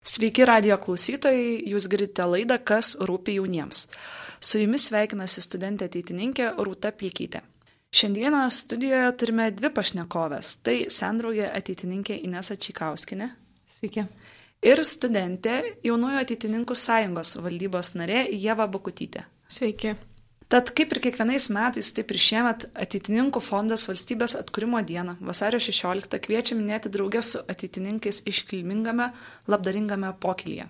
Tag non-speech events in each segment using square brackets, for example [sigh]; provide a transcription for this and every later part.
Sveiki radio klausytojai, jūs girdite laidą Kas rūpi jauniems. Su jumis sveikinasi studentė ateitininkė Rūta Pilkytė. Šiandieną studijoje turime dvi pašnekovės - tai sendraugė ateitininkė Inesa Čikauskinė. Sveiki. Ir studentė Jaunųjų ateitininkų sąjungos valdybos narė Jeva Bakutytė. Sveiki. Tad kaip ir kiekvienais metais, taip ir šiemet ateitininkų fondas valstybės atkūrimo dieną, vasario 16, kviečia minėti draugę su ateitininkais iškilmingame, labdaringame pokylyje.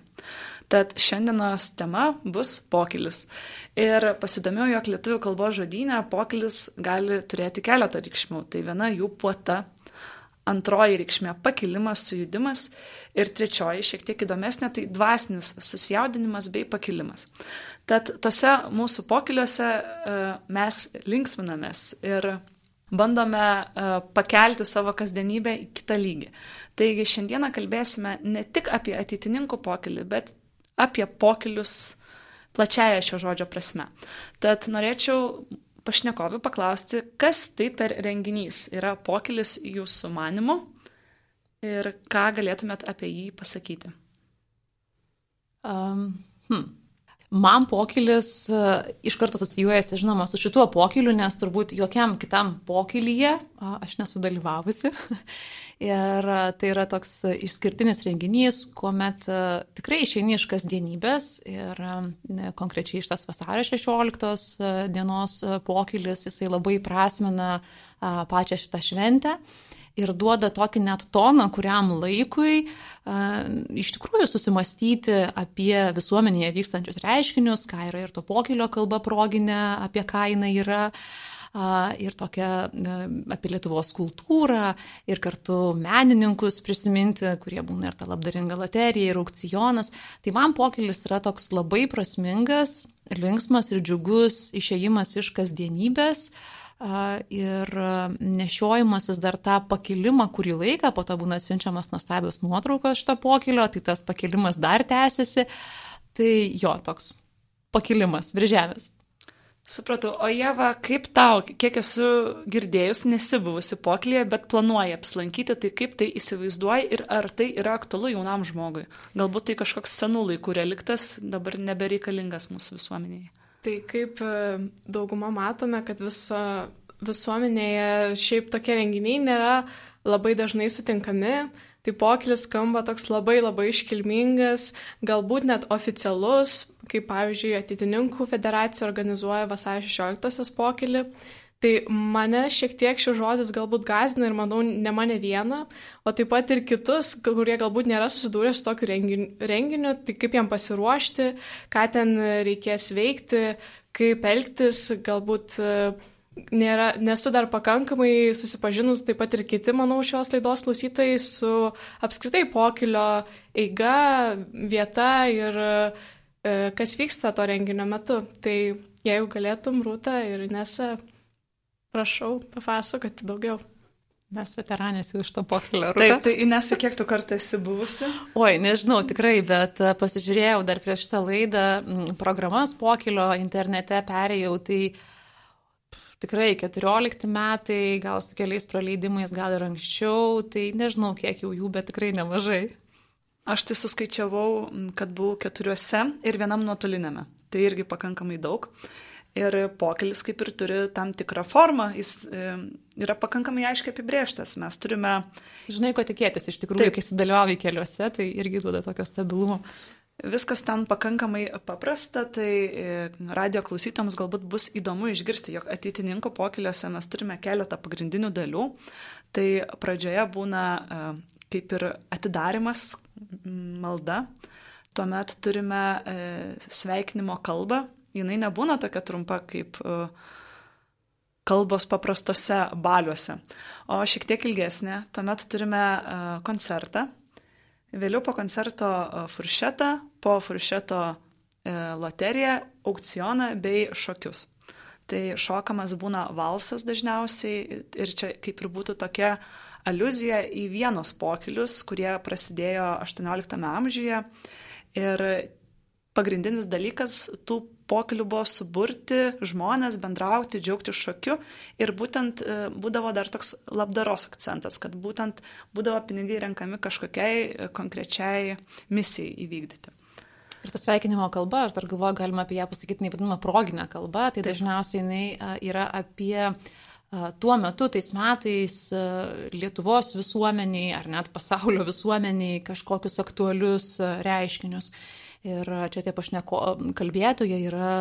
Tad šiandienos tema bus pokylis. Ir pasidomėjau, jog lietuvių kalbos žodynė pokylis gali turėti keletą reikšmių. Tai viena jų puota, antroji reikšmė pakilimas, sujudimas ir trečioji, šiek tiek įdomesnė, tai dvasinis susijaudinimas bei pakilimas. Tad tose mūsų pokiliuose e, mes linksminamės ir bandome e, pakelti savo kasdienybę į kitą lygį. Taigi šiandieną kalbėsime ne tik apie ateitininkų pokylį, bet apie pokilius plačiaja šio žodžio prasme. Tad norėčiau pašnekovių paklausti, kas tai per renginys yra pokilis jūsų manimu ir ką galėtumėt apie jį pasakyti. Um, hmm. Man pokylis e, iš karto asocijuojasi, žinoma, su šituo pokyliu, nes turbūt jokiam kitam pokylyje aš nesu dalyvavusi. [laughs] Ir e, tai yra toks išskirtinis renginys, kuomet e, tikrai išeini iš kasdienybės ir konkrečiai iš tas vasario 16 dienos pokylis, jisai labai prasmena pačią šitą šventę ir duoda tokį net toną kuriam laikui iš tikrųjų susimastyti apie visuomenėje vykstančius reiškinius, ką yra ir to pokylio kalba proginė, apie ką jinai yra ir tokią apie Lietuvos kultūrą ir kartu menininkus prisiminti, kurie būna ir ta labdaringa loterija, ir aukcionas. Tai man pokylis yra toks labai prasmingas, linksmas ir džiugus išėjimas iš kasdienybės, uh, ir nešiojimasis dar tą pakilimą kurį laiką, po to būna siunčiamas nuostabios nuotraukos šito pokilio, tai tas pakilimas dar tęsiasi. Tai jo, toks pakilimas virš žemės. Supratau, o Jeva, kaip tau, kiek esu girdėjus, nesibuvusi pokylyje, bet planuoji apsilankyti, tai kaip tai įsivaizduoji ir ar tai yra aktualu jaunam žmogui? Galbūt tai kažkoks senų laikų reliktas, dabar nebereikalingas mūsų visuomenėje. Tai kaip e, dauguma matome, kad viso visuomenėje šiaip tokie renginiai nėra labai dažnai sutinkami. Tai pokylis skamba toks labai labai iškilmingas, galbūt net oficialus, kaip pavyzdžiui, Atitininkų federacija organizuoja vasario 16-osios pokylį. Tai mane šiek tiek šis žodis galbūt gazina ir manau ne mane vieną, o taip pat ir kitus, kurie galbūt nėra susidūrę su tokiu renginiu, renginiu tai kaip jam pasiruošti, ką ten reikės veikti, kaip elgtis, galbūt e, nėra, nesu dar pakankamai susipažinus, taip pat ir kiti, manau, šios laidos klausytojai su apskritai pokilio eiga, vieta ir e, kas vyksta to renginio metu. Tai jeigu galėtum, Rūta ir Nesa, Prašau, papasakoti daugiau. Mes veteranės jau iš to pokylio. Taip, tai Inesa, kiek tu kartą esi buvusi? Oi, nežinau, tikrai, bet e, pasižiūrėjau dar prieš šitą laidą programas pokylio internete perėjau, tai pff, tikrai 14 metai, gal su keliais praleidimais, gal ir anksčiau, tai nežinau, kiek jau jų, bet tikrai nemažai. Aš tai suskaičiavau, kad buvau keturiuose ir vienam nuotolinėme. Tai irgi pakankamai daug. Ir pokelis kaip ir turi tam tikrą formą, jis e, yra pakankamai aiškiai apibrieštas. Mes turime... Žinai, ko tikėtis iš tikrųjų, Taip. kai sudalyvauji keliuose, tai irgi duoda tokio stabilumo. Viskas ten pakankamai paprasta, tai e, radio klausytams galbūt bus įdomu išgirsti, jog ateitininko pokeliuose mes turime keletą pagrindinių dalių. Tai pradžioje būna e, kaip ir atidarimas, malda, tuomet turime sveikinimo kalbą, jinai nebūna tokia trumpa kaip e, kalbos paprastose baliuose, o šiek tiek ilgesnė. Tuomet turime e, koncertą, vėliau po koncerto e, furšetą, po furšeto loteriją, aukcioną bei šokius. Tai šokamas būna valsas dažniausiai ir čia kaip ir būtų tokia aluzija į vienos pokylius, kurie prasidėjo XVIII amžiuje. Ir pagrindinis dalykas tų pokeliu buvo suburti žmonės, bendrauti, džiaugti šokiu ir būtent e, būdavo dar toks labdaros akcentas, kad būtent būdavo pinigai renkami kažkokiai e, konkrečiai misijai įvykdyti. Ir ta sveikinimo kalba, aš dar galvoju, galima apie ją pasakyti, nevadinama proginė kalba, tai Taip. dažniausiai jinai yra apie tuo metu, tais metais Lietuvos visuomeniai ar net pasaulio visuomeniai kažkokius aktualius reiškinius. Ir čia tie pašneko kalbėtojai yra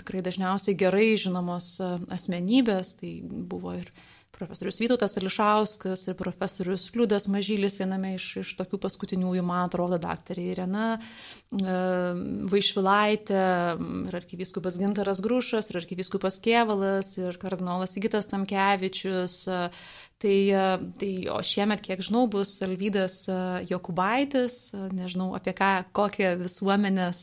tikrai dažniausiai gerai žinomos asmenybės, tai buvo ir profesorius Vytautas Ališauskas ir profesorius Liudas Mažylis viename iš, iš tokių paskutiniųjų, man atrodo, daktarė Irena e, Vaišvilaitė ir arkivyskupas Gintaras Grušas ir arkivyskupas Kievalas ir kardinolas Sigitas Tamkevičius. Tai, tai o šiemet, kiek žinau, bus Alvydas Jokubaitis, nežinau apie ką, kokią visuomenės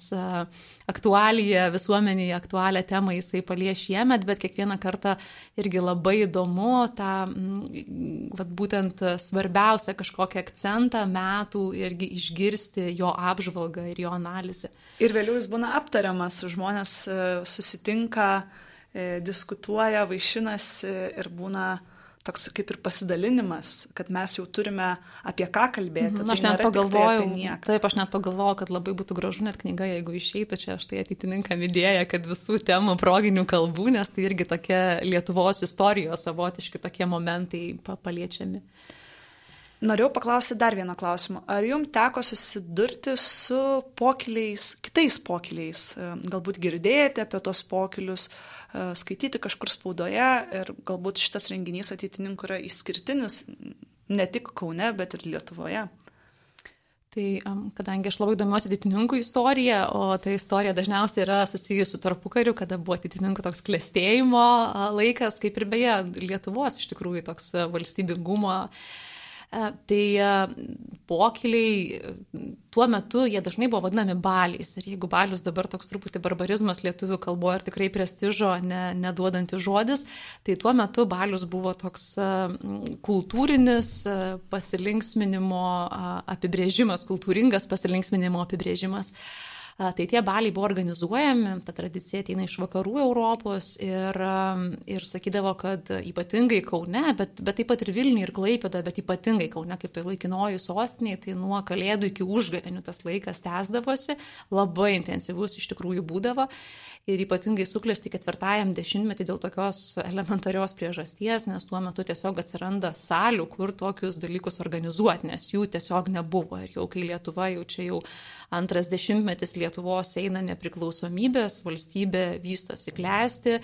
aktualiją, visuomenėje aktualią temą jisai palies šiemet, bet kiekvieną kartą irgi labai įdomu tą, mm, vat, būtent svarbiausią kažkokį akcentą metų irgi išgirsti jo apžvalgą ir jo analizę. Ir vėliau jis būna aptariamas, žmonės e, susitinka, e, diskutuoja, vaišinasi ir būna toks kaip ir pasidalinimas, kad mes jau turime apie ką kalbėti. Mhm, aš tai net pagalvojau, tai taip, aš net pagalvojau, kad labai būtų gražu net knyga, jeigu išeitų čia, aš tai atitininkam idėją, kad visų temų proginių kalbų, nes tai irgi tokia Lietuvos istorijos savotiški tokie momentai paliečiami. Norėjau paklausyti dar vieną klausimą. Ar jums teko susidurti su pokyliais, kitais pokyliais? Galbūt girdėjote apie tos pokylius, skaityti kažkur spaudoje ir galbūt šitas renginys ateitininkų yra išskirtinis ne tik Kaune, bet ir Lietuvoje. Tai kadangi aš labai domiuosi ateitininkų istoriją, o ta istorija dažniausiai yra susijusi su tarpukariu, kada buvo ateitininkų toks klėstėjimo laikas, kaip ir beje Lietuvos iš tikrųjų toks valstybingumo E, tai e, pokyliai tuo metu jie dažnai buvo vadinami baliais. Ir jeigu balius dabar toks truputį barbarizmas lietuvių kalboje ir tikrai prestižo ne, neduodantis žodis, tai tuo metu balius buvo toks kultūrinis pasilinksminimo apibrėžimas, kultūringas pasilinksminimo apibrėžimas. Tai tie baliai buvo organizuojami, ta tradicija ateina iš vakarų Europos ir, ir sakydavo, kad ypatingai Kaune, bet, bet taip pat ir Vilniuje ir Klaipėda, bet ypatingai Kaune, kaip tai laikinoji sostinė, tai nuo kalėdų iki užgavenių tas laikas tęsdavosi, labai intensyvus iš tikrųjų būdavo ir ypatingai suklesti ketvirtajam dešimtmetį dėl tokios elementarios priežasties, nes tuo metu tiesiog atsiranda salių, kur tokius dalykus organizuoti, nes jų tiesiog nebuvo. Ir jau kai Lietuva, jau čia jau antras dešimtmetis Lietuvos eina nepriklausomybės, valstybė vystosi klesti,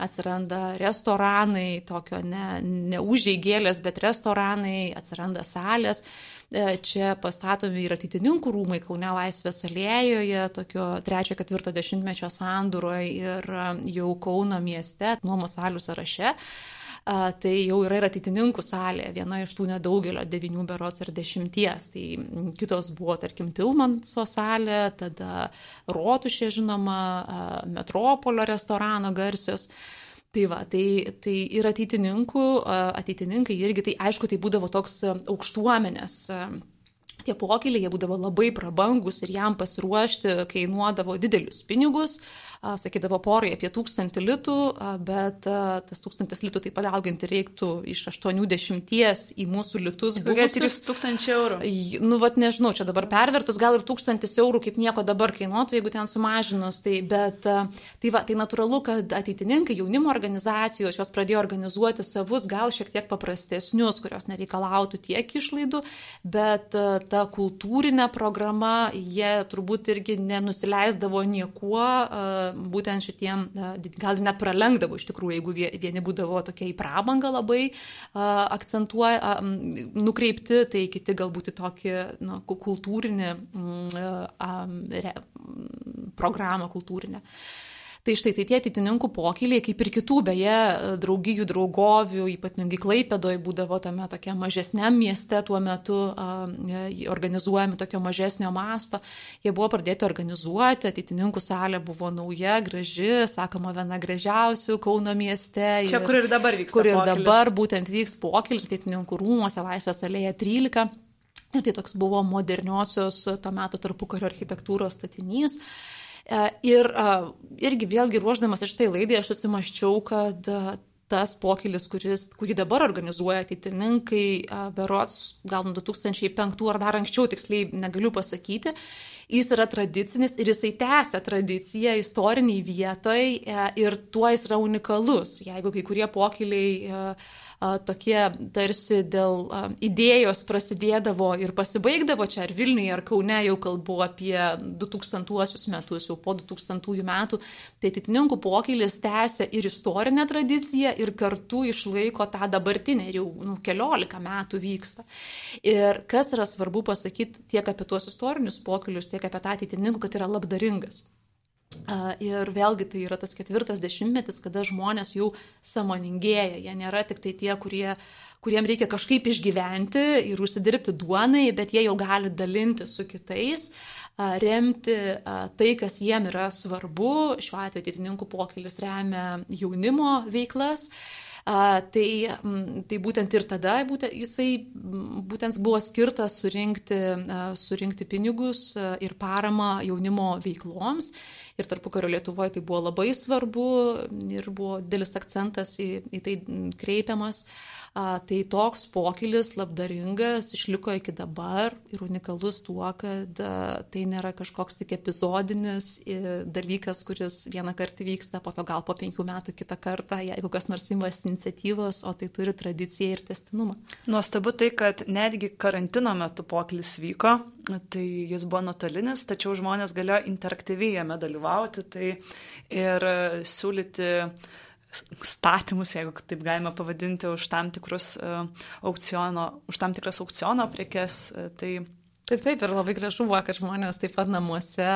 atsiranda restoranai, tokio ne, ne užėgėlės, bet restoranai, atsiranda salės. E, čia pastatomi ir ateitininkų rūmai Kaune Laisvės alėjoje, tokio 3-4 dešimtmečio sandūroje ir e, jau Kauno mieste, nuomos salių sąraše. Tai jau yra ir ateitininkų salė, viena iš tų nedaugelio, devinių berots ar dešimties. Tai kitos buvo, tarkim, Tilmanso salė, tada Rotušė, žinoma, Metropolio restorano garsios. Tai va, tai, tai ir ateitininkų, ateitininkai irgi, tai aišku, tai būdavo toks aukštuomenės tie pokyliai, jie būdavo labai prabangus ir jam pasiruošti kainuodavo didelius pinigus. Sakydavo porai apie tūkstantį litų, bet tas tūkstantis litų taip padauginti reiktų iš 80 į mūsų litus. Kokie 3000 eurų? Nu, vad nežinau, čia dabar pervertus, gal ir 1000 eurų kaip nieko dabar kainuotų, jeigu ten sumažinus. Tai, bet tai, va, tai natūralu, kad ateitininkai, jaunimo organizacijos, jos pradėjo organizuoti savus, gal šiek tiek paprastesnius, kurios nereikalautų tiek išlaidų, bet ta kultūrinė programa, jie turbūt irgi nenusileisdavo niekuo būtent šitiem, gal net pralenkdavo iš tikrųjų, jeigu vieni būdavo tokie į prabangą labai akcentuoja, nukreipti, tai kiti galbūt į tokį nu, kultūrinį programą kultūrinę. Tai štai tai tie atitininkų pokyliai, kaip ir kitų, beje, draugijų, draugovių, ypatingai Klaipėdoje būdavo tame tokia mažesniam mieste tuo metu organizuojami tokio mažesnio masto. Jie buvo pradėti organizuoti, atitininkų salė buvo nauja, graži, sakoma, viena gražiausių Kauno mieste. Čia, ir, kur ir dabar vyksta. Kur ir pokylis. dabar būtent vyks pokylis, atitininkų rūmose, Laisvės alėja 13. Ir tai toks buvo moderniosios tuo metu tarpukario architektūros statinys. Ir irgi vėlgi ruoždamas iš tai laidai aš susimaščiau, kad tas pokylis, kuris, kurį dabar organizuoja ateitininkai, berots gal nuo 2005 ar dar anksčiau, tiksliai negaliu pasakyti, jis yra tradicinis ir jisai tęsia tradiciją istoriniai vietai e, ir tuo jis yra unikalus. Jeigu kai kurie pokyliai e, tokie tarsi dėl idėjos prasidėdavo ir pasibaigdavo čia ar Vilniuje, ar Kaune, jau kalbu apie 2000 metus, jau po 2000 metų, tai atitininkų pokylis tęsia ir istorinę tradiciją, ir kartu išlaiko tą dabartinę, ir jau nu, keliolika metų vyksta. Ir kas yra svarbu pasakyti tiek apie tuos istorinius pokylius, tiek apie tą ateitininkų, kad yra labdaringas. Ir vėlgi tai yra tas ketvirtas dešimtmetis, kada žmonės jau samoningėja. Jie nėra tik tai tie, kurie, kuriem reikia kažkaip išgyventi ir užsidirbti duonai, bet jie jau gali dalinti su kitais, remti tai, kas jiem yra svarbu. Šiuo atveju ateitininkų pokylis remia jaunimo veiklas. A, tai, tai būtent ir tada būtent, jisai būtent buvo skirtas surinkti, a, surinkti pinigus ir paramą jaunimo veikloms ir tarpukario Lietuvoje tai buvo labai svarbu ir buvo didelis akcentas į, į tai kreipiamas. A, tai toks pokylis labdaringas išliko iki dabar ir unikalus tuo, kad a, tai nėra kažkoks tik epizodinis dalykas, kuris vieną kartą vyksta, po to gal po penkių metų kitą kartą, jeigu kas nors imas iniciatyvos, o tai turi tradiciją ir testinumą. Nuostabu tai, kad netgi karantino metu pokylis vyko, tai jis buvo nuotolinis, tačiau žmonės galėjo interaktyviai jame dalyvauti tai ir siūlyti statymus, jeigu taip galime pavadinti, už tam, tikrus, uh, aukciono, už tam tikras aukciono prekes. Uh, tai Taip, taip, ir labai gražu buvo, kad žmonės taip pat namuose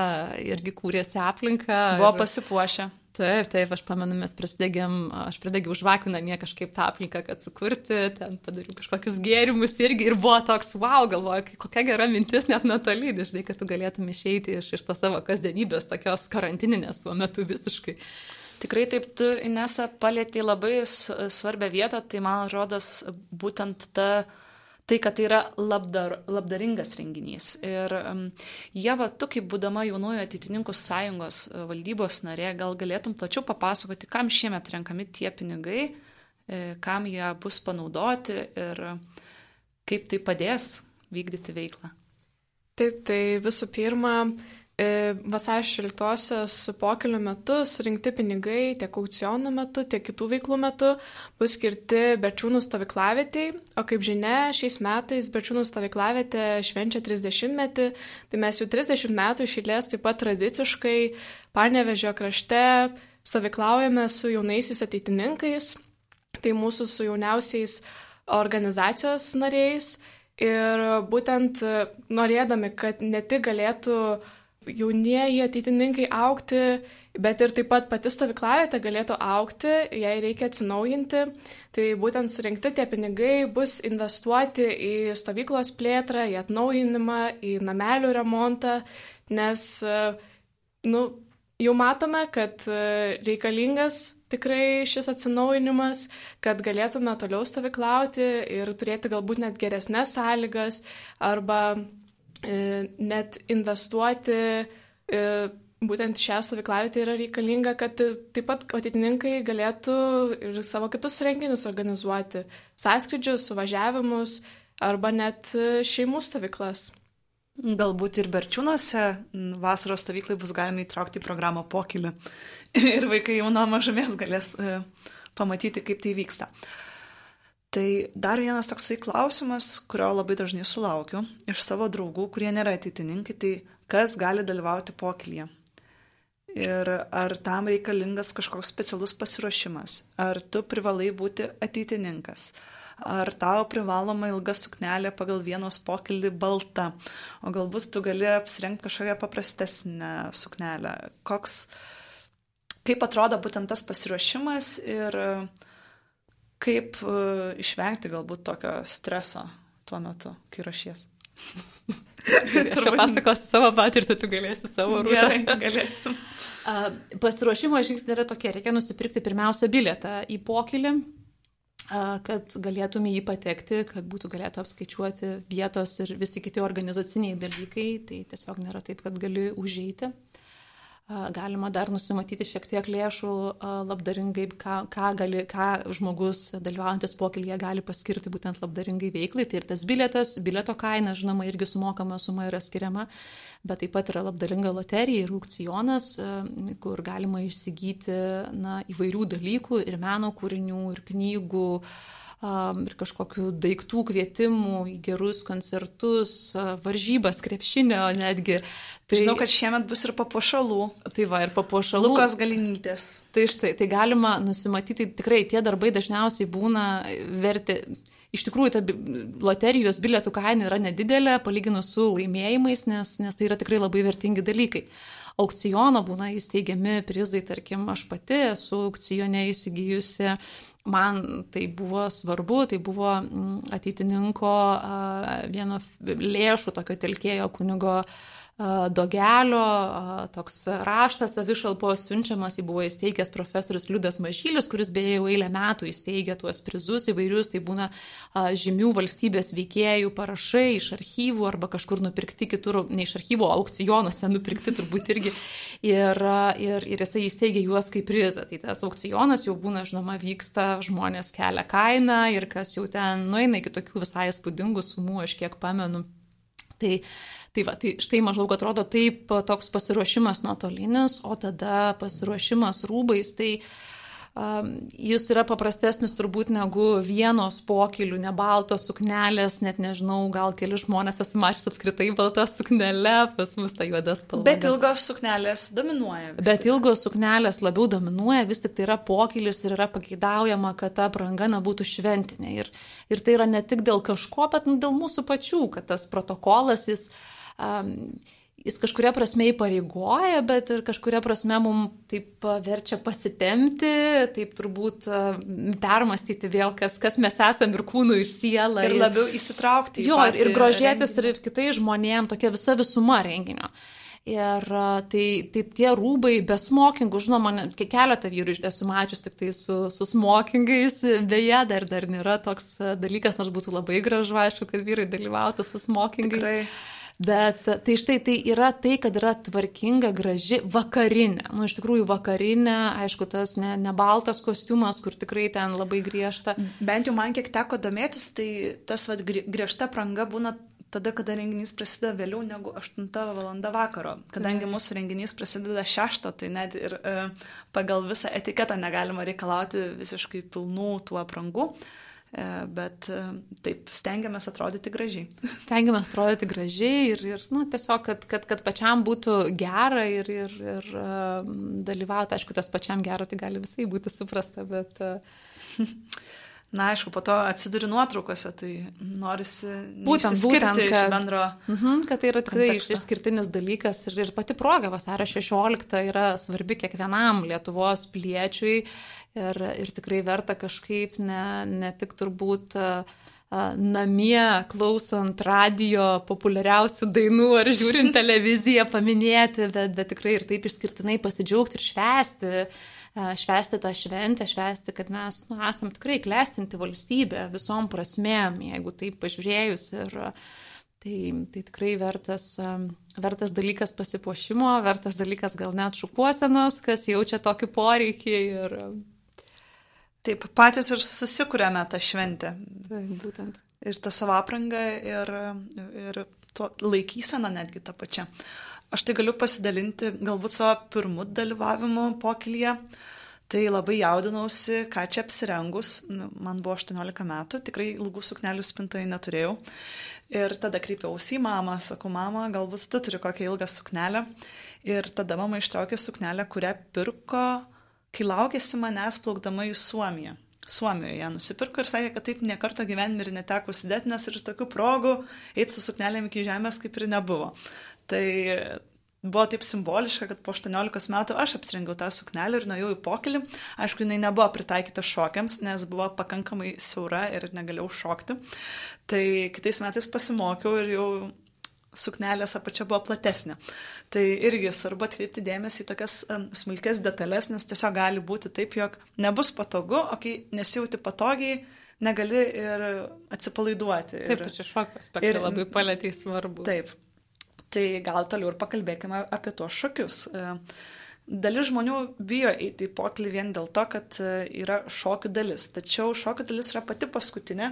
irgi kūrėsi aplinką. Buvo ir... pasipuošę. Taip, taip, aš pamenu, mes prasidegėm, aš pradėjau užvakiną nie kažkaip tą aplinką, kad sukurti, ten padariau kažkokius gėrimus irgi ir buvo toks, wow, galvoju, kokia gera mintis net netolydį, žinai, kad tu galėtum išeiti iš, iš to savo kasdienybės, tokios karantininės tuo metu visiškai. Tikrai taip, tu, Inesa, palėtė labai svarbę vietą, tai man rodos būtent ta, tai, kad tai yra labdar, labdaringas renginys. Ir um, Jeva, tu kaip būdama jaunųjų ateitininkų sąjungos e, valdybos narė, gal galėtum plačiau papasakoti, kam šiemet renkami tie pinigai, e, kam jie bus panaudoti ir kaip tai padės vykdyti veiklą. Taip, tai visų pirma, vasario 16-osios pokelių metu surinkti pinigai tiek aukcionų metu, tiek kitų veiklų metu bus skirti Berčiūnų stovyklavietiai, o kaip žinia, šiais metais Berčiūnų stovyklavietė švenčia 30 metį, tai mes jau 30 metų išėlės taip pat tradiciškai Panevežio krašte stovyklaujame su jaunaisiais ateitininkais, tai mūsų su jauniausiais organizacijos nariais. Ir būtent norėdami, kad ne tik galėtų jaunieji ateitininkai aukti, bet ir taip pat pati stovyklavietė galėtų aukti, jai reikia atsinaujinti. Tai būtent surinkti tie pinigai bus investuoti į stovyklos plėtrą, į atnaujinimą, į namelių remontą, nes nu, jau matome, kad reikalingas tikrai šis atsinaujinimas, kad galėtume toliau stovyklauti ir turėti galbūt net geresnės sąlygas arba E, net investuoti e, būtent šią stovyklavietę yra reikalinga, kad taip pat ateitininkai galėtų ir savo kitus renginius organizuoti, sąskrydžius, suvažiavimus arba net šeimų stovyklas. Galbūt ir berčiūnuose vasaros stovyklai bus galima įtraukti į programą pokylį [laughs] ir vaikai jau nuo mažumės galės e, pamatyti, kaip tai vyksta. Tai dar vienas toksai klausimas, kurio labai dažnai sulaukiu iš savo draugų, kurie nėra ateitininkai, tai kas gali dalyvauti pokylyje. Ir ar tam reikalingas kažkoks specialus pasiruošimas, ar tu privalai būti ateitininkas, ar tau privaloma ilga suknelė pagal vienos pokylį balta, o galbūt tu gali apsirengti kažkokią paprastesnę suknelę. Koks, kaip atrodo būtent tas pasiruošimas ir uh, kaip uh, išvengti galbūt tokio streso tuo metu, kai rašies. [laughs] Turbūt pasakos savo patirtį, tu galėsi savo rūpą. Gerai, galėsim. Uh, pasiruošimo žingsniai yra tokie, reikia nusipirkti pirmiausia bilietą į pokylį, kad galėtume jį patekti, kad būtų galėtų apskaičiuoti vietos ir visi kiti organizaciniai dalykai, tai tiesiog nėra taip, kad gali užeiti. Galima dar nusimatyti šiek tiek lėšų labdaringai, ką, ką, gali, ką žmogus dalyvaujantis pokylyje gali paskirti būtent labdaringai veiklai. Tai ir tas biletas, bileto kaina, žinoma, irgi sumokama suma yra skiriama, bet taip pat yra labdaringa loterija ir aukcionas, kur galima įsigyti na, įvairių dalykų ir meno kūrinių, ir knygų ir kažkokių daiktų kvietimų į gerus koncertus, varžybas, krepšinio netgi. Tai, Žinau, kad šiemet bus ir papuošalų. Tai va, ir papuošalų. Lukos galinytės. Tai štai, tai galima nusimatyti, tikrai tie darbai dažniausiai būna verti. Iš tikrųjų, ta loterijos bilietų kaina yra nedidelė, palyginus su laimėjimais, nes, nes tai yra tikrai labai vertingi dalykai. Aukciono būna įsteigiami prizai, tarkim, aš pati esu aukcione įsigijusi. Man tai buvo svarbu, tai buvo mm, ateitininko vieno lėšų tokio telkėjo kunigo Dogelio, toks raštas savišalpos siunčiamas, jį buvo įsteigęs profesorius Liudas Mažylis, kuris beje jau eilę metų įsteigė tuos prizus įvairius, tai būna žymių valstybės veikėjų parašai iš archyvų arba kažkur nupirkti kitur, ne iš archyvo, aukcionuose nupirkti turbūt irgi. Ir, ir, ir jisai įsteigė juos kaip prizą. Tai tas aukcionas jau būna, žinoma, vyksta, žmonės kelia kainą ir kas jau ten nueina iki tokių visai spūdingų sumų, aš kiek pamenu. Tai Tai va, tai štai maždaug atrodo taip toks pasiruošimas nuotolinis, o tada pasiruošimas rūbais, tai um, jis yra paprastesnis turbūt negu vienos pokylių, ne baltos suknelės, net nežinau, gal keli žmonės esu mačius apskritai baltą suknelę, pas mus ta juoda spalva. Bet ilgos suknelės dominuoja. Bet tik. ilgos suknelės labiau dominuoja, vis tik tai yra pokylis ir yra pageidaujama, kad ta pranga nebūtų šventinė. Ir, ir tai yra ne tik dėl kažko, bet dėl mūsų pačių, kad tas protokolas jis um, jis kažkuria prasme įpareigoja, bet ir kažkuria prasme mums taip verčia pasitemti, taip turbūt permastyti vėl, kas, kas mes esame ir kūnų ir siela. Ir, ir labiau įsitraukti. Jo, ir, ir grožėtis renginį. ir, ir kitai žmonėm, tokia visa visuma renginio. Ir tai, tai tie rūbai be smokingų, žinoma, keletą vyrų esu mačius tik tai su, su smokingais, beje, dar, dar nėra toks dalykas, nors būtų labai gražu, aišku, kad vyrai dalyvautų su smokingais. Tikrai. Bet tai štai tai yra tai, kad yra tvarkinga, graži vakarinė. Nu, iš tikrųjų, vakarinė, aišku, tas ne, ne baltas kostiumas, kur tikrai ten labai griežta. Bent jau man kiek teko domėtis, tai tas vad griežta pranga būna tada, kada renginys prasideda vėliau negu 8 val. vakaro. Kadangi tai. mūsų renginys prasideda 6, tai net ir e, pagal visą etiketą negalima reikalauti visiškai pilnų tų aprangų. E, bet e, taip, stengiamės atrodyti gražiai. [laughs] Stengiamės atrodyti gražiai ir, ir nu, tiesiog, kad, kad, kad pačiam būtų gera ir, ir, ir uh, dalyvauti, aišku, tas pačiam gera, tai gali visai būti suprasta, bet... Uh, [laughs] Na, aišku, po to atsiduri nuotraukose, tai norisi būtent, būtent kad, bendro. Uh -huh, kad tai yra tikrai išskirtinis dalykas ir, ir pati proga vasario 16 yra svarbi kiekvienam Lietuvos piliečiui ir, ir tikrai verta kažkaip ne, ne tik turbūt namie klausant radio populiariausių dainų ar žiūrint [laughs] televiziją paminėti, bet, bet tikrai ir taip išskirtinai pasidžiaugti ir švesti, švesti tą šventę, švesti, kad mes nu, esam tikrai klestinti valstybę visom prasmėm, jeigu taip pažiūrėjus ir Tai, tai tikrai vertas, vertas dalykas pasipuošimo, vertas dalykas gal net šukuosenos, kas jaučia tokį poreikį ir Taip, patys ir susikūrėme tą šventę. Taip, būtent. Ir tą savo aprangą, ir, ir laikyseną netgi tą pačią. Aš tai galiu pasidalinti galbūt savo pirmų dalyvavimu pokylyje. Tai labai jaudinausi, ką čia apsirengus. Nu, man buvo 18 metų, tikrai ilgų suknelių spintai neturėjau. Ir tada kreipiausi į mamą, sakau, mama, galbūt tu turi kokią ilgą suknelę. Ir tada mama ištraukė suknelę, kurią pirko kai laukėsi manęs plaukdama į Suomiją. Suomijoje nusipirko ir sakė, kad taip niekarto gyvenime ir neteko užsidėti, nes ir tokių progų eiti su suknelėm iki žemės kaip ir nebuvo. Tai buvo taip simboliška, kad po 18 metų aš apsirengiau tą suknelę ir nuėjau į pokylį. Aišku, jinai nebuvo pritaikyta šokiams, nes buvo pakankamai siaura ir negalėjau šokti. Tai kitais metais pasimokiau ir jau suknelės apačia buvo platesnė. Tai irgi svarbu atkreipti dėmesį į tokias um, smulkes detalės, nes tiesiog gali būti taip, jog nebus patogu, o kai nesijauti patogiai, negali ir atsipalaiduoti. Taip, ir, tu čia šokio aspektą ir, labai palėtėjai svarbu. Taip. Tai gal toliau ir pakalbėkime apie tuos šokius. Dalis žmonių bijo eiti į pokelį vien dėl to, kad e, yra šokių dalis. Tačiau šokių dalis yra pati paskutinė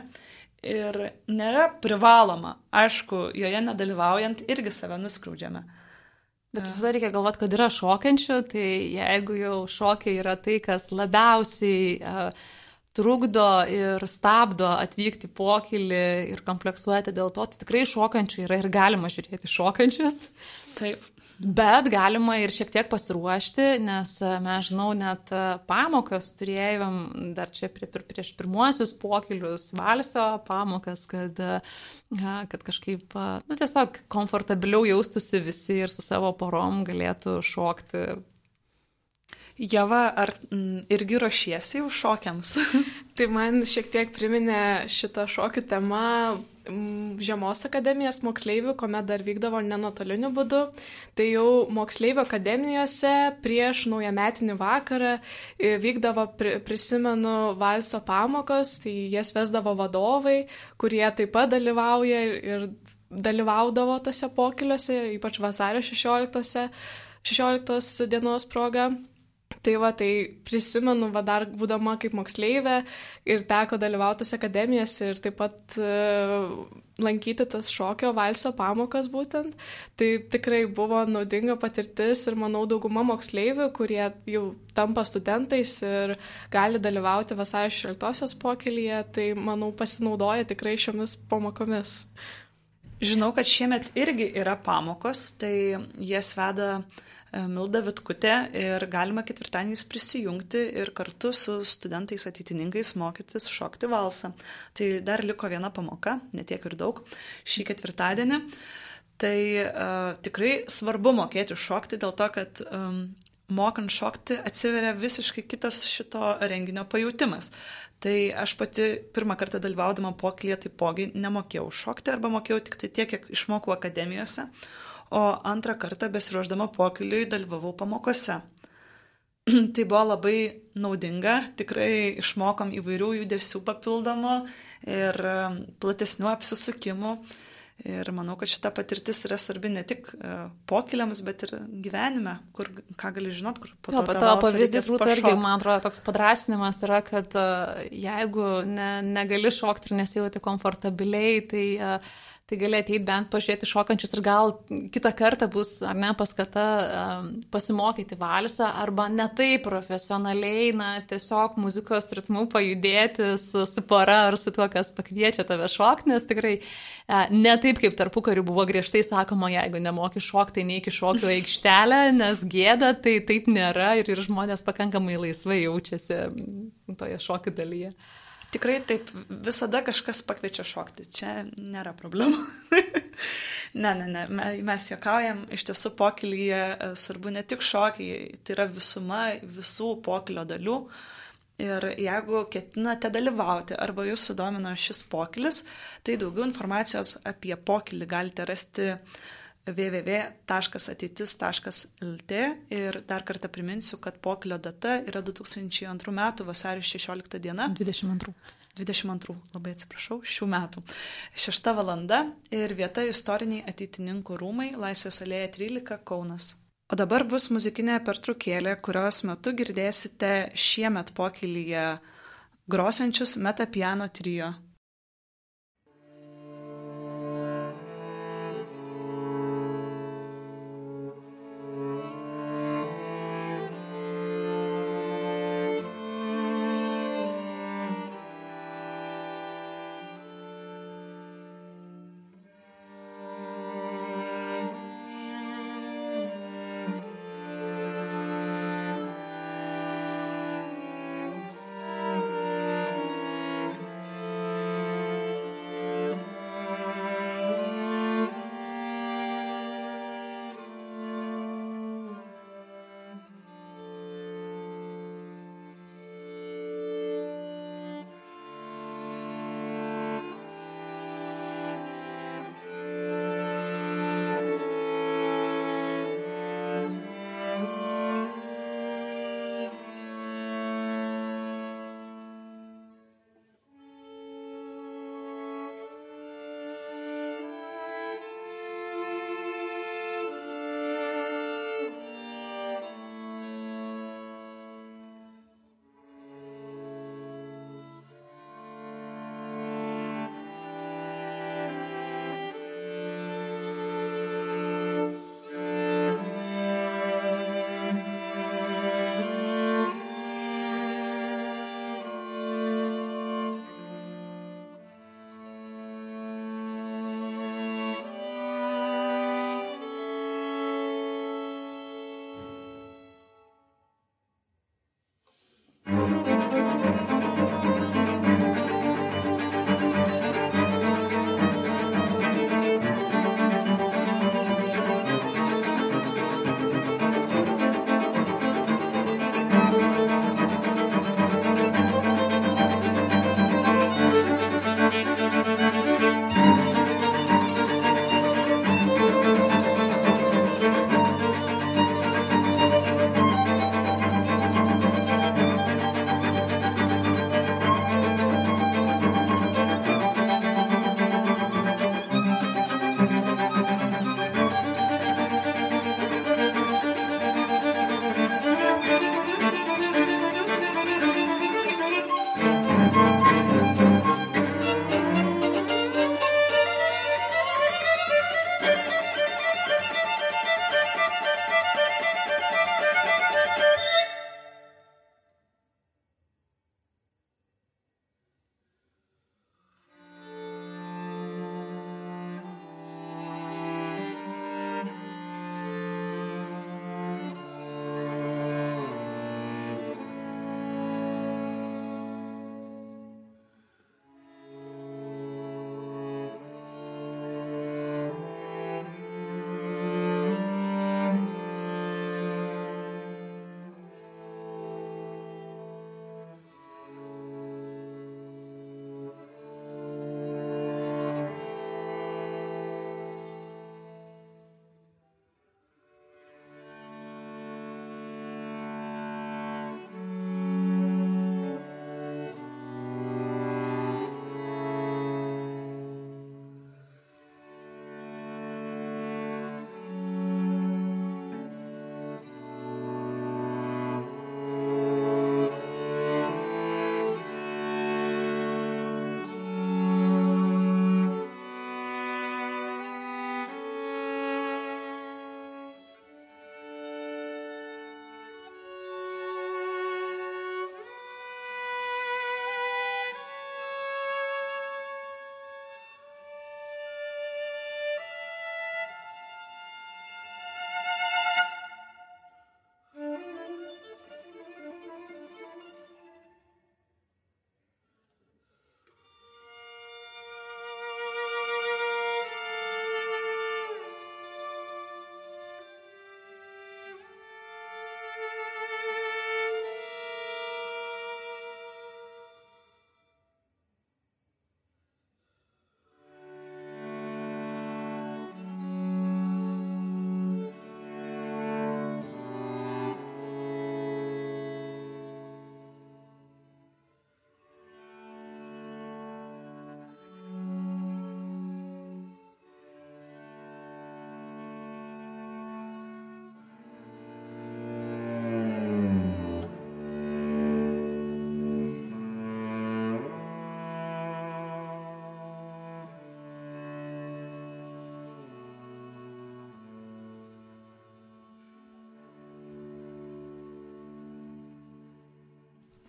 ir nėra privaloma. Aišku, joje nedalyvaujant irgi save nuskriaudžiame. Bet visada reikia galvoti, kad yra šokančių, tai jeigu jau šokiai yra tai, kas labiausiai uh, trukdo ir stabdo atvykti pokylį ir kompleksuoti dėl to, tai tikrai šokančių yra ir galima žiūrėti šokančius. Taip. Bet galima ir šiek tiek pasiruošti, nes e, mes žinau, net e, pamokas turėjom dar čia prie, prie, prieš pirmuosius pokylius, valsio pamokas, kad, e, kad kažkaip, nu, tiesiog komfortabiliau jaustųsi visi ir su savo porom galėtų šokti. Java, ar m, irgi ruošiesi jau šokiams? [laughs] tai man šiek tiek priminė šitą šokių temą žiemos akademijos moksleivių, kuomet dar vykdavo nenotoliniu būdu. Tai jau moksleivių akademijose prieš naujametinį vakarą e, vykdavo, prisimenu, valso pamokos, tai jas vesdavo vadovai, kurie taip pat dalyvauja ir, ir dalyvaudavo tose pokiliuose, ypač vasario 16, 16 dienos proga. Tai va, tai prisimenu, va dar būdama kaip moksleivė ir teko dalyvautis akademijose ir taip pat uh, lankyti tas šokio valso pamokas būtent. Tai tikrai buvo naudinga patirtis ir manau dauguma moksleivių, kurie jau tampa studentais ir gali dalyvauti vasario 16-osios pokelyje, tai manau pasinaudoja tikrai šiomis pamokomis. Žinau, kad šiemet irgi yra pamokos, tai jas veda uh, E, Milda Vitkutė ir galima ketvirtadieniais prisijungti ir kartu su studentais ateitininkais mokytis šokti valsą. Tai dar liko viena pamoka, netiek ir daug, šį ketvirtadienį. Tai uh, tikrai svarbu mokėti šokti dėl to, kad um, mokant šokti atsiveria visiškai kitas šito renginio pajūtimas. Tai aš pati pirmą kartą dalyvaudama pokylyje taipogi nemokėjau šokti arba mokėjau tik tai tiek, kiek išmokau akademijose o antrą kartą besiruoždama pokyliui dalyvavau pamokose. [clears throat] tai buvo labai naudinga, tikrai išmokom įvairių judesių papildomų ir um, platesnių apsisukimų. Ir manau, kad šita patirtis yra svarbi ne tik uh, pokyliams, bet ir gyvenime, kur ką gali žinot, kur po to. Jo, tavo pavyzdys būtų irgi, man atrodo, toks padrasinimas yra, kad uh, jeigu ne, negali šokti ir nesijauti komfortabiliai, tai uh, tai gali ateiti bent pažiūrėti šokančius ir gal kitą kartą bus, ar ne, paskata um, pasimokyti valsą arba ne taip profesionaliai, na, tiesiog muzikos ritmu pajudėti su, su pora ar su tuo, kas pakviečia tave šokti, nes tikrai uh, ne taip kaip tarpu karių buvo griežtai sakoma, jeigu nemoki šokti, tai neiki šokio aikštelę, nes gėda, tai taip nėra ir, ir žmonės pakankamai laisvai jaučiasi toje šokių dalyje. Tikrai taip, visada kažkas pakviečia šokti, čia nėra problemų. [laughs] ne, ne, ne, mes juokaujam, iš tiesų pokylyje e, svarbu ne tik šokiai, tai yra visuma visų pokylio dalių. Ir jeigu ketinate dalyvauti arba jūs sudomino šis pokylis, tai daugiau informacijos apie pokylį galite rasti www.ateitis.lt ir dar kartą priminsiu, kad poklio data yra 2002 metų vasario 16 diena. 22. 22, labai atsiprašau, šių metų. 6 valanda ir vieta istoriniai ateitininkų rūmai Laisvės alėja 13 Kaunas. O dabar bus muzikinė pertraukėlė, kurios metu girdėsite šiemet pokylyje grosiančius metapiano trijo.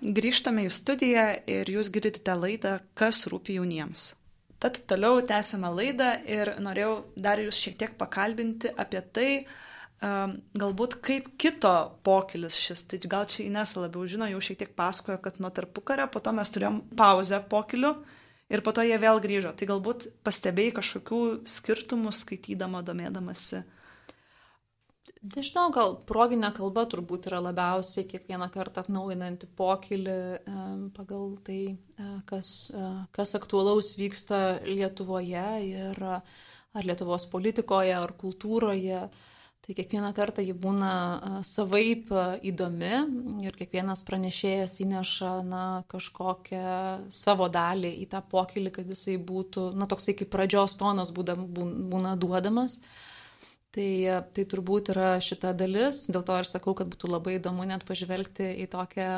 Grįžtame į studiją ir jūs girdite laidą Kas rūpi jauniems. Tad toliau tęsime laidą ir norėjau dar jūs šiek tiek pakalbinti apie tai, um, galbūt kaip kito pokylis šis. Tai gal čia Inesa labiau žino, jau šiek tiek pasakojo, kad nuo tarpukario, po to mes turėjom pauzę pokylių ir po to jie vėl grįžo. Tai galbūt pastebėjai kažkokių skirtumų skaitydama, domėdamasi. Nežinau, gal proginė kalba turbūt yra labiausiai kiekvieną kartą atnaujinanti pokylį pagal tai, e, kas, e, kas aktualaus vyksta Lietuvoje ir ar Lietuvos politikoje, ar kultūroje. Tai kiekvieną kartą ji būna e, savaip įdomi ir kiekvienas pranešėjas įneša na, kažkokią savo dalį į tą pokylį, kad jisai būtų, na, toksai kaip pradžios tonas būna duodamas. Uh, Tai, tai turbūt yra šita dalis, dėl to ir sakau, kad būtų labai įdomu net pažvelgti į tokią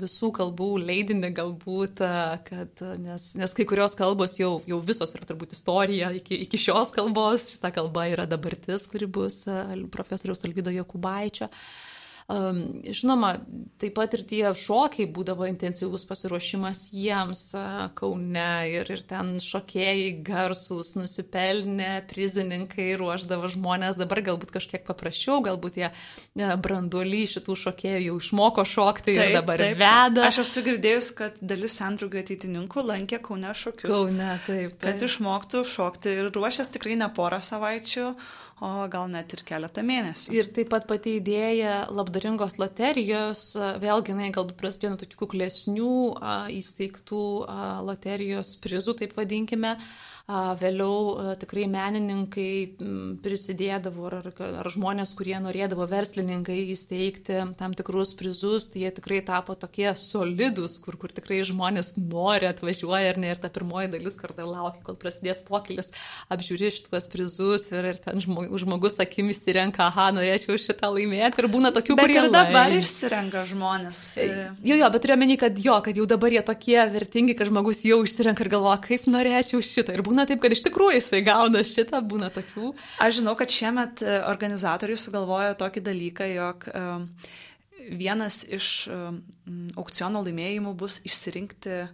visų kalbų leidinį galbūt, kad, nes, nes kai kurios kalbos jau, jau visos yra turbūt istorija iki, iki šios kalbos, šita kalba yra dabartis, kuri bus profesoriaus Alvydo Jokubaičio. Uh, Žinoma, taip pat ir tie šokiai būdavo intensyvus pasiruošimas jiems Kaune ir, ir ten šokėjai garsūs, nusipelnę, prizininkai ruoždavo žmonės, dabar galbūt kažkiek paprasčiau, galbūt jie branduolį šitų šokėjų jau išmoko šokti taip, ir dabar taip. veda. Aš esu girdėjus, kad dalis sandrugio ateitininkų lankė Kaune šokius. Kaune, taip. taip. Kad išmoktų šokti ir ruošęs tikrai ne porą savaičių o gal net ir keletą mėnesių. Ir taip pat pati idėja labdaringos loterijos, vėlgi jinai galbūt prasidėjo nuo tokių klesnių įsteigtų loterijos prizų, taip vadinkime, Vėliau tikrai menininkai prisidėdavo ar, ar žmonės, kurie norėdavo verslininkai įsteigti tam tikrus prizus, tai jie tikrai tapo tokie solidus, kur, kur tikrai žmonės nori atvažiuoja ir ne ir ta pirmoji dalis kartą laukia, kol prasidės pokylis, apžiūri šituos prizus ir, ir ten žmogus akimis įrenka, aha, norėčiau šitą laimėti ir būna tokių, bet kurie... Ir dabar išsirenka žmonės. E, jo, jo, bet turiu menį, kad jo, kad jau dabar jie tokie vertingi, kad žmogus jau išsirenka ir galvoja, kaip norėčiau šitą. Ir būna būna taip, kad iš tikrųjų jisai gauna šitą, būna tokių. Aš žinau, kad šiemet e, organizatoriai sugalvojo tokį dalyką, jog e, vienas iš e, aukciono laimėjimų bus išsirinkti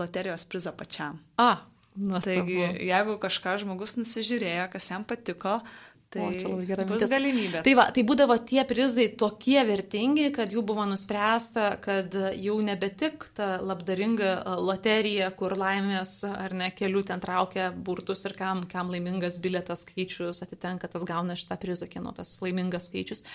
loterijos prizą pačiam. A, nuostabu. Taigi, jeigu kažką žmogus nusižiūrėjo, kas jam patiko, Tai o, čia labai gerai. Bus galimybė. Tai, va, tai būdavo tie prizai tokie vertingi, kad jų buvo nuspręsta, kad jau nebe tik ta labdaringa loterija, kur laimės ar ne kelių ten traukia burtus ir kam, kam laimingas biletas skaičius atitenka, tas gauna šitą prizą, kieno tas laimingas skaičius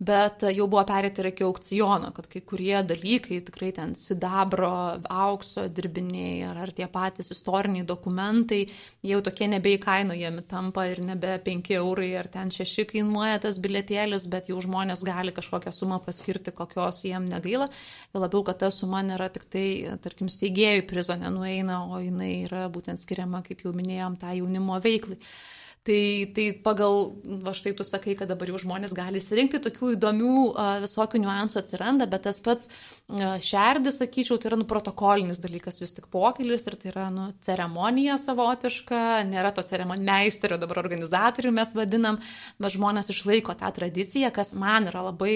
bet jau buvo perėti ir iki aukciono, kad kai kurie dalykai, tikrai ten sidabro, aukso dirbiniai ar, ar tie patys istoriniai dokumentai, jau tokie nebeįkainojami tampa ir nebe 5 eurai ar ten 6 kainuoja tas biletėlis, bet jau žmonės gali kažkokią sumą paskirti, kokios jiem negaila. Ir labiau, kad ta suma nėra tik tai, tarkim, steigėjų prizo nenueina, o jinai yra būtent skiriama, kaip jau minėjom, tą tai jaunimo veiklai. Tai, tai pagal, va štai tu sakai, kad dabar jau žmonės gali įsirinkti, tokių įdomių visokių niuansų atsiranda, bet tas pats šerdis, sakyčiau, tai yra nu, protokolinis dalykas, vis tik pokylis ir tai yra nu, ceremonija savotiška, nėra to ceremonmeisterio, dabar organizatorių mes vadinam, bet žmonės išlaiko tą tradiciją, kas man yra labai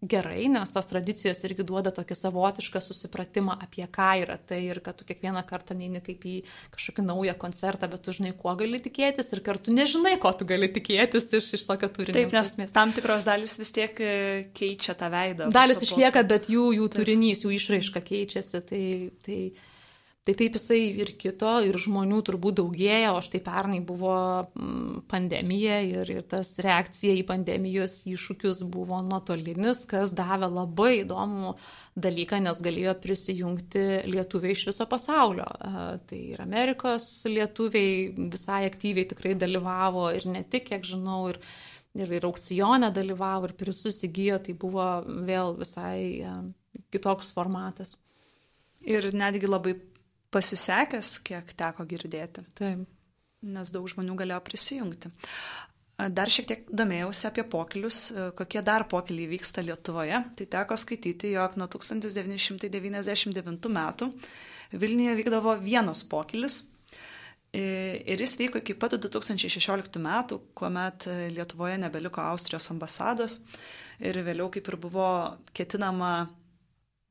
gerai, nes tos tradicijos irgi duoda tokį savotišką susipratimą apie ką yra tai ir kad tu kiekvieną kartą neini kaip į kažkokį naują koncertą, bet tu žinai, kuo gali tikėtis ir kartu tu nežinai, ko tu gali tikėtis iš, iš tokio turinio. Taip, nes esmės. tam tikros dalis vis tiek e, keičia tą veidą. Dalis išlieka, bet jų, jų turinys, jų išraiška keičiasi. Tai, tai, Tai taip jisai ir kito, ir žmonių turbūt daugėja, o štai pernai buvo mm, pandemija ir, ir tas reakcija į pandemijos iššūkius buvo nuotolinis, kas davė labai įdomų dalyką, nes galėjo prisijungti lietuviai iš viso pasaulio. Tai ir Amerikos lietuviai visai aktyviai tikrai dalyvavo ir ne tik, kiek žinau, ir, ir, ir aukcione dalyvavo, ir prizus įgyjo, tai buvo vėl visai kitoks formatas. Ir netgi labai pasisekęs, kiek teko girdėti. Taip. Nes daug žmonių galėjo prisijungti. Dar šiek tiek domėjausi apie pokylius, kokie dar pokyliai vyksta Lietuvoje. Tai teko skaityti, jog nuo 1999 metų Vilniuje vykdavo vienas pokylis. Ir jis vyko iki pat 2016 metų, kuomet Lietuvoje nebeliko Austrijos ambasados. Ir vėliau kaip ir buvo ketinama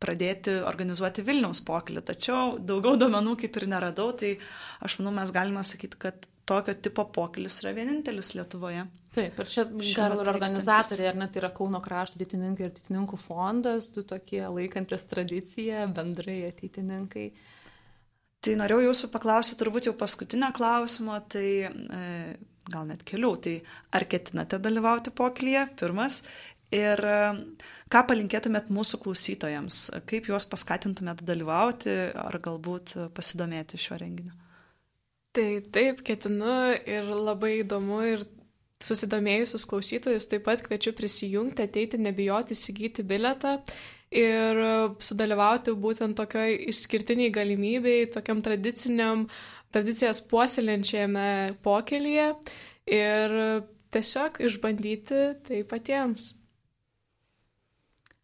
pradėti organizuoti Vilniaus pokylį. Tačiau daugiau duomenų kaip ir neradau, tai aš manau, mes galime sakyti, kad tokio tipo pokylis yra vienintelis Lietuvoje. Taip, ir čia gal ir organizatoriai, ar net yra Kauno krašto ateitininkai ir ateitininkų fondas, du tokie laikantis tradiciją, bendrai ateitininkai. Tai norėjau jūsų paklausyti turbūt jau paskutinio klausimo, tai e, gal net kelių, tai ar ketinate dalyvauti pokylyje, pirmas, ir e, ką palinkėtumėt mūsų klausytojams, kaip juos paskatintumėt dalyvauti ar galbūt pasidomėti šiuo renginiu. Tai taip, ketinu ir labai įdomu ir susidomėjusius klausytojus taip pat kviečiu prisijungti, ateiti, nebijoti įsigyti biletą ir sudalyvauti būtent tokioj išskirtiniai galimybei, tokiam tradiciniam, tradicijas puoselinčiame pokelyje ir tiesiog išbandyti tai patiems.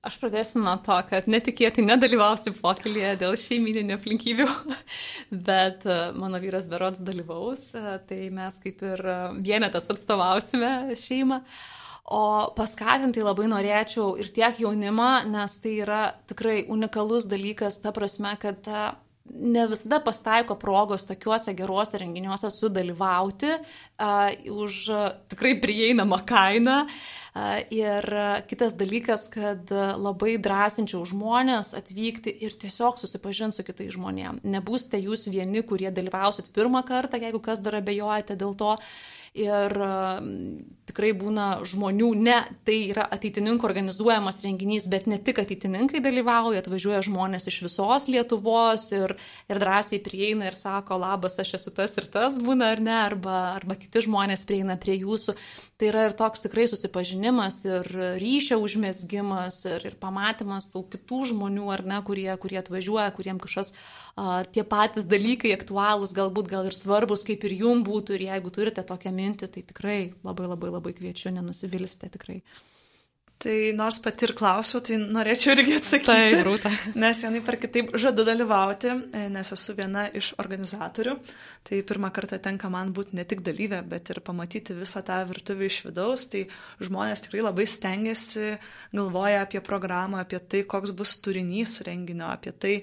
Aš pradėsiu nuo to, kad netikėtai nedalyvausiu pokylyje dėl šeimininių aplinkybių, [laughs] bet e, mano vyras Berods dalyvaus, e, tai mes kaip ir e, vienetas atstovausime šeimą. O paskatinti labai norėčiau ir tiek jaunimą, nes tai yra tikrai unikalus dalykas, ta prasme, kad ne visada pastaiko progos tokiuose geruose renginiuose sudalyvauti uh, už uh, tikrai prieinamą kainą. Uh, Ir kitas dalykas, kad labai drąsinčiau žmonės atvykti ir tiesiog susipažinti su kitais žmonėmis. Nebūsite jūs vieni, kurie dalyvausit pirmą kartą, jeigu kas dar abejojate dėl to ir tikrai būna žmonių, ne, tai yra ateitininkų organizuojamas renginys, bet ne tik ateitininkai dalyvauja, atvažiuoja žmonės iš visos Lietuvos ir, ir drąsiai prieina ir sako, labas, aš esu tas ir tas būna ar ne, arba, arba kiti žmonės prieina prie jūsų. Tai yra ir toks tikrai susipažinimas ir ryšio užmėsgymas ir, ir pamatymas tų kitų žmonių, ar ne, kurie, kurie atvažiuoja, kuriem kažkas a, tie patys dalykai aktualūs, galbūt gal ir svarbus, kaip ir jum būtų. Ir jeigu turite tokią mintį, tai tikrai labai labai labai kviečiu, nenusivilsite tikrai. Tai nors pati ir klausiau, tai norėčiau irgi atsakyti. Taip, rūta. Nes vienai par kitaip žadu dalyvauti, nes esu viena iš organizatorių. Tai pirmą kartą tenka man būti ne tik dalyvė, bet ir pamatyti visą tą virtuvę iš vidaus. Tai žmonės tikrai labai stengiasi, galvoja apie programą, apie tai, koks bus turinys renginio, apie tai,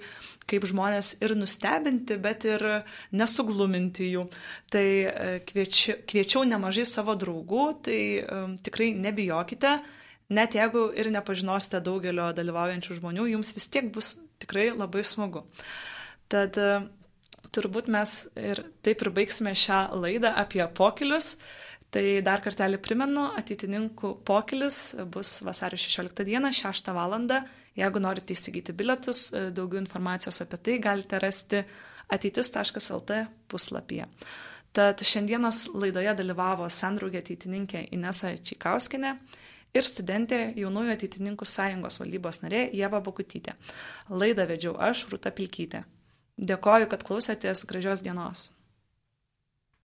kaip žmonės ir nustebinti, bet ir nesugluminti jų. Tai e, kviečiu, kviečiau nemažai savo draugų, tai um, tikrai nebijokite net jeigu ir nepažinosite daugelio dalyvaujančių žmonių, jums vis tiek bus tikrai labai smagu. Tad e, turbūt mes ir taip ir baigsime šią laidą apie pokylius. Tai dar kartelį primenu, ateitininkų pokylis bus vasario 16 dieną, 6 val. Jeigu norite įsigyti bilietus, e, daugiau informacijos apie tai galite rasti ateitis.lt puslapyje. Tad šiandienos laidoje dalyvavo sendraugė ateitininkė Inesa Čikauskinė ir studentė Jaunųjų ateitininkų sąjungos valdybos narė Jeva Bokutytė. Laidą vedžiau aš, Rūta Pilkytė. Dėkoju, kad klausėtės gražios dienos.